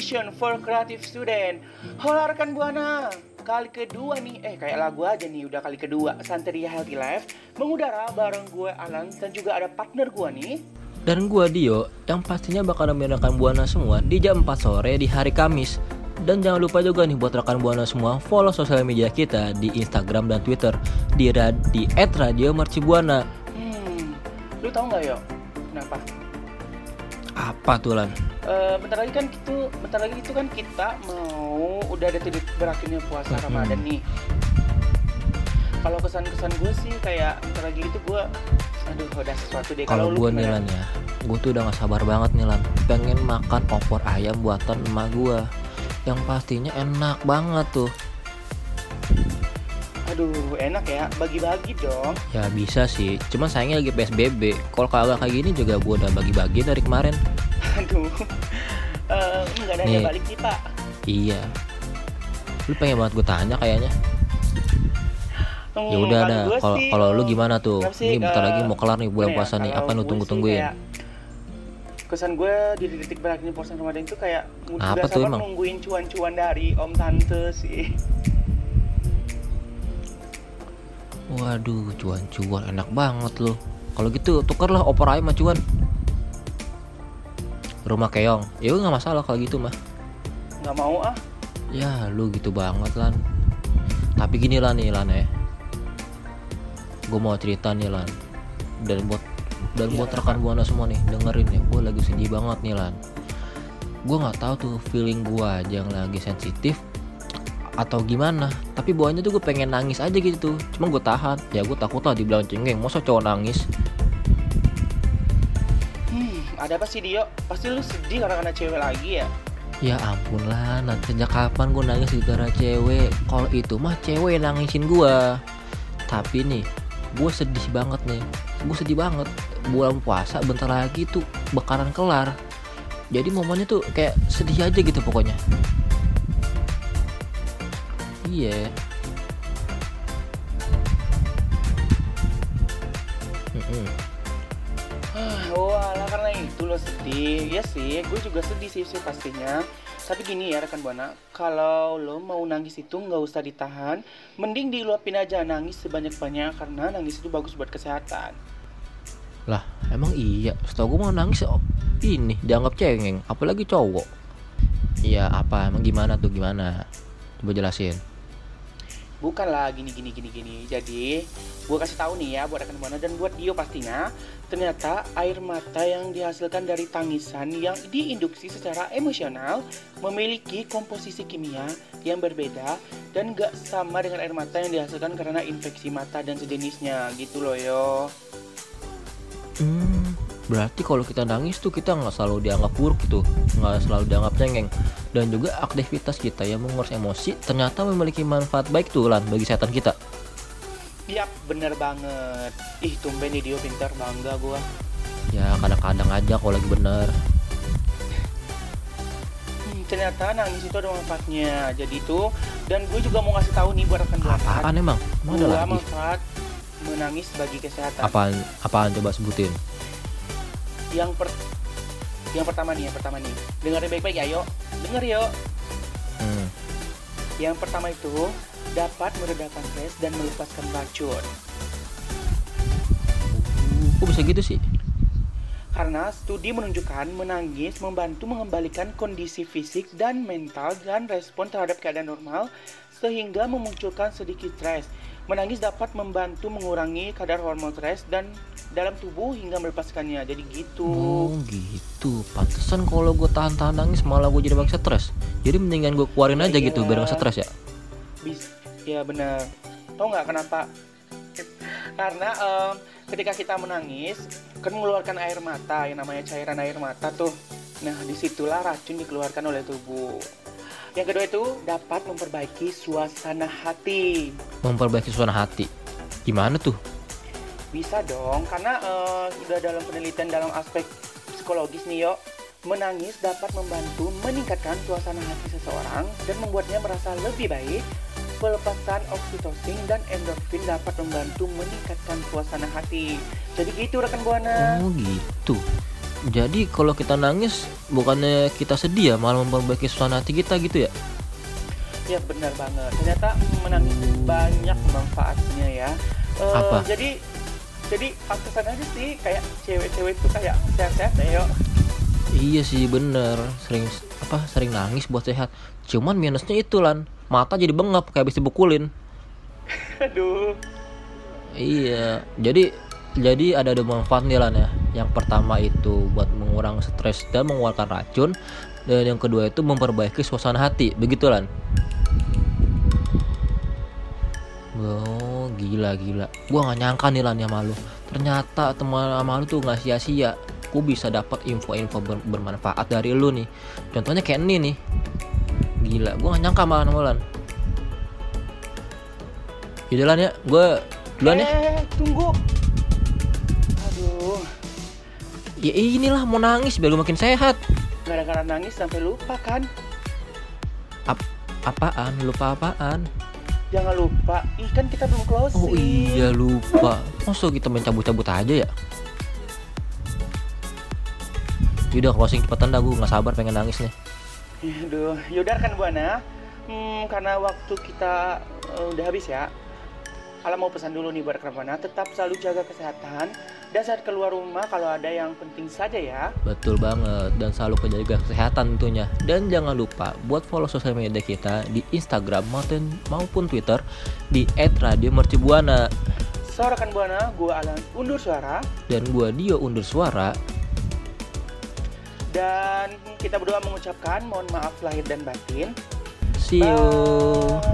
Station for Creative Student. Hola rekan Buana, kali kedua nih, eh kayak lagu aja nih udah kali kedua Santeria Healthy Life mengudara bareng gue Alan dan juga ada partner gue nih. Dan gua Dio yang pastinya bakal nemenin rekan Buana semua di jam 4 sore di hari Kamis. Dan jangan lupa juga nih buat rekan Buana semua follow sosial media kita di Instagram dan Twitter di rad di @radiomercubuana. Hmm, lu tau nggak yo? Kenapa? Apa tuh Lan? Eh, bentar lagi kan itu, bentar lagi itu kan kita mau udah ada titik berakhirnya puasa Mhm. Ramadan nih. Kalau kesan-kesan gue sih kayak bentar lagi itu gue, aduh udah sesuatu deh. Kalau gua nih? Lan ya, gua tuh udah gak sabar banget nih Lan. Pengen makan opor ayam buatan emak gua. Yang pastinya enak banget tuh. Aduh enak ya, bagi-bagi dong. Ya bisa sih, cuman sayangnya lagi PSBB. Kalau kagak kayak gini juga gua udah bagi-bagi dari kemarin. Aduh, Eh, nggak ada Nih. balik nih pak. Iya. Lu pengen banget gue tanya kayaknya. Hmm, Ya udah kalau dah. gua Kalau kalau lu eh, gimana tuh? sih, Ini bentar eh, lagi mau kelar nih bulan ya, puasa nih. kalau Apa yang lu gue tunggu sih tungguin? kayak Kesan gue di detik berakhirnya puasa Ramadan itu kayak Apa udah tuh sabar emang? nungguin cuan-cuan dari om tante sih. Waduh, cuan-cuan enak banget lu. Kalau gitu tukerlah opor ayam sama cuan. Rumah keong. Ya nggak masalah kalau gitu mah. Nggak mau ah. Ya lu gitu banget lan. Tapi gini lah nih lan ya. Gue mau cerita nih lan. Dan buat dan buat Iya, rekan buana semua nih dengerin ya. Gue lagi sedih banget nih lan. Gue nggak tahu tuh feeling gue aja yang lagi sensitif atau gimana. Tapi bawahnya tuh gue pengen nangis aja gitu. Cuma gue tahan. Ya gue takut lah dibilang cengeng. Masa cowok nangis? Hmm, ada apa sih Dio? Pasti lu sedih karena kena cewek lagi ya? Ya ampun lah, nanti sejak kapan gue nangis gara cewek? Kalau itu mah cewek yang nangisin gue. Tapi nih, gue sedih banget nih. Gue sedih banget. Bulan puasa bentar lagi tuh bakalan kelar. Jadi momennya tuh kayak sedih aja gitu pokoknya. Iya. Mm-mm. Oh alah karena itu lo sedih Ya sih, gue juga sedih sih, sih pastinya Tapi gini ya rekan Buana Kalau lo mau nangis itu nggak usah ditahan Mending diluapin aja nangis sebanyak-banyak Karena nangis itu bagus buat kesehatan Lah, emang iya. Setahu gue mau nangis oh, ini dianggap cengeng, apalagi cowok. Iya, apa? Emang gimana tuh gimana? Coba jelasin. Bukan lah gini gini gini gini. Jadi gue kasih tahu nih ya buat rekan Buana dan buat Dio pastinya Ternyata air mata yang dihasilkan dari tangisan yang diinduksi secara emosional Memiliki komposisi kimia yang berbeda Dan gak sama dengan air mata yang dihasilkan karena infeksi mata dan sejenisnya. Gitu loh yo. Hmm, berarti kalau kita nangis tuh kita nggak selalu dianggap buruk gitu, nggak selalu dianggap cengeng. Dan juga aktivitas kita yang mengurus emosi ternyata memiliki manfaat baik tuh lan bagi kesehatan kita. Yap bener banget Ih tumben nih Dio pintar bangga gue Ya kadang-kadang aja kalau lagi bener. hmm, Ternyata nangis itu ada manfaatnya Jadi itu Dan gue juga mau ngasih tahu nih buat rekan Buana Apaan emang? Ada Dua lagi? manfaat menangis bagi kesehatan. Apaan? Apaan coba sebutin? Yang per yang pertama nih, yang pertama nih. Dengerin baik-baik ya, yuk. Denger yuk. Hmm. Yang pertama itu dapat meredakan stres dan melepaskan racun. Kok bisa gitu sih? Karena studi menunjukkan menangis membantu mengembalikan kondisi fisik dan mental dan respon terhadap keadaan normal sehingga memunculkan sedikit stres. Menangis dapat membantu mengurangi kadar hormon stres dan dalam tubuh hingga melepaskannya. Jadi gitu. Oh gitu. Pantesan kalau gue tahan-tahan nangis malah gue jadi banyak stres. Jadi mendingan gue keluarin aja gitu biar gak stres ya. Bis, ya benar. Tahu nggak kenapa? Karena em, ketika kita menangis kan mengeluarkan air mata yang namanya cairan air mata tuh. Nah di situlah racun dikeluarkan oleh tubuh. Yang kedua itu dapat memperbaiki suasana hati. Memperbaiki suasana hati. Gimana tuh? Bisa dong, karena sudah dalam penelitian dalam aspek psikologis nih yo, menangis dapat membantu meningkatkan suasana hati seseorang dan membuatnya merasa lebih baik. Pelepasan oksitosin dan endorfin dapat membantu meningkatkan suasana hati. Jadi gitu rekan buana. Oh gitu. Jadi kalau kita nangis bukannya kita sedih ya malah memperbaiki suasana hati kita gitu ya? Ya benar banget. Ternyata menangis banyak manfaatnya ya. Eh, Apa? Jadi jadi pantesan aja sih kayak cewek-cewek itu kayak sehat-sehat ya yo. Iya sih bener sering apa sering nangis buat sehat. Cuman minusnya itu lan mata jadi bengap kayak habis dibukulin. Aduh. Iya, jadi jadi ada dua manfaat nih lan ya. Yang pertama itu buat mengurangi stres dan mengeluarkan racun, dan yang kedua itu memperbaiki suasana hati. Begitu lan. Oh gila gila. Gua nggak nyangka nih lan ya malu. Ternyata teman sama tuh nggak sia-sia. Gue bisa dapat info-info ber- bermanfaat dari lu nih. Contohnya kayak ini nih. Gila, gua nggak nyangka malah sama lan. Yaudah lan ya, gue duluan ya. Eh, tunggu. Aduh, Ya inilah mau nangis biar lu makin sehat. gara-gara nangis sampai lupa kan? Apaan? Lupa apaan? Jangan lupa, ih kan kita belum closing. Oh iya lupa. Masa kita main cabut-cabut aja ya? Yaudah closing cepetan dah gue nggak sabar pengen nangis nih. Aduh, yaudah kan Buana. Hmm, karena waktu kita eh, udah habis ya. Ala mau pesan dulu nih buat Buana, tetap selalu jaga kesehatan dan saat keluar rumah kalau ada yang penting saja ya. Betul banget dan selalu penjaga kesehatan tentunya. Dan jangan lupa buat follow sosial media kita di Instagram maupun maupun Twitter di @radiomercubuana So rekan Buana, gua Alan undur suara dan gua Dio undur suara. dan kita berdua mengucapkan mohon maaf lahir dan batin. See you. Bye.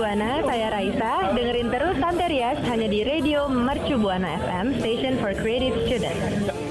Buana, saya Raisa. Dengerin terus Santerias hanya di Radio Mercu Buana FM, Station for Creative Students.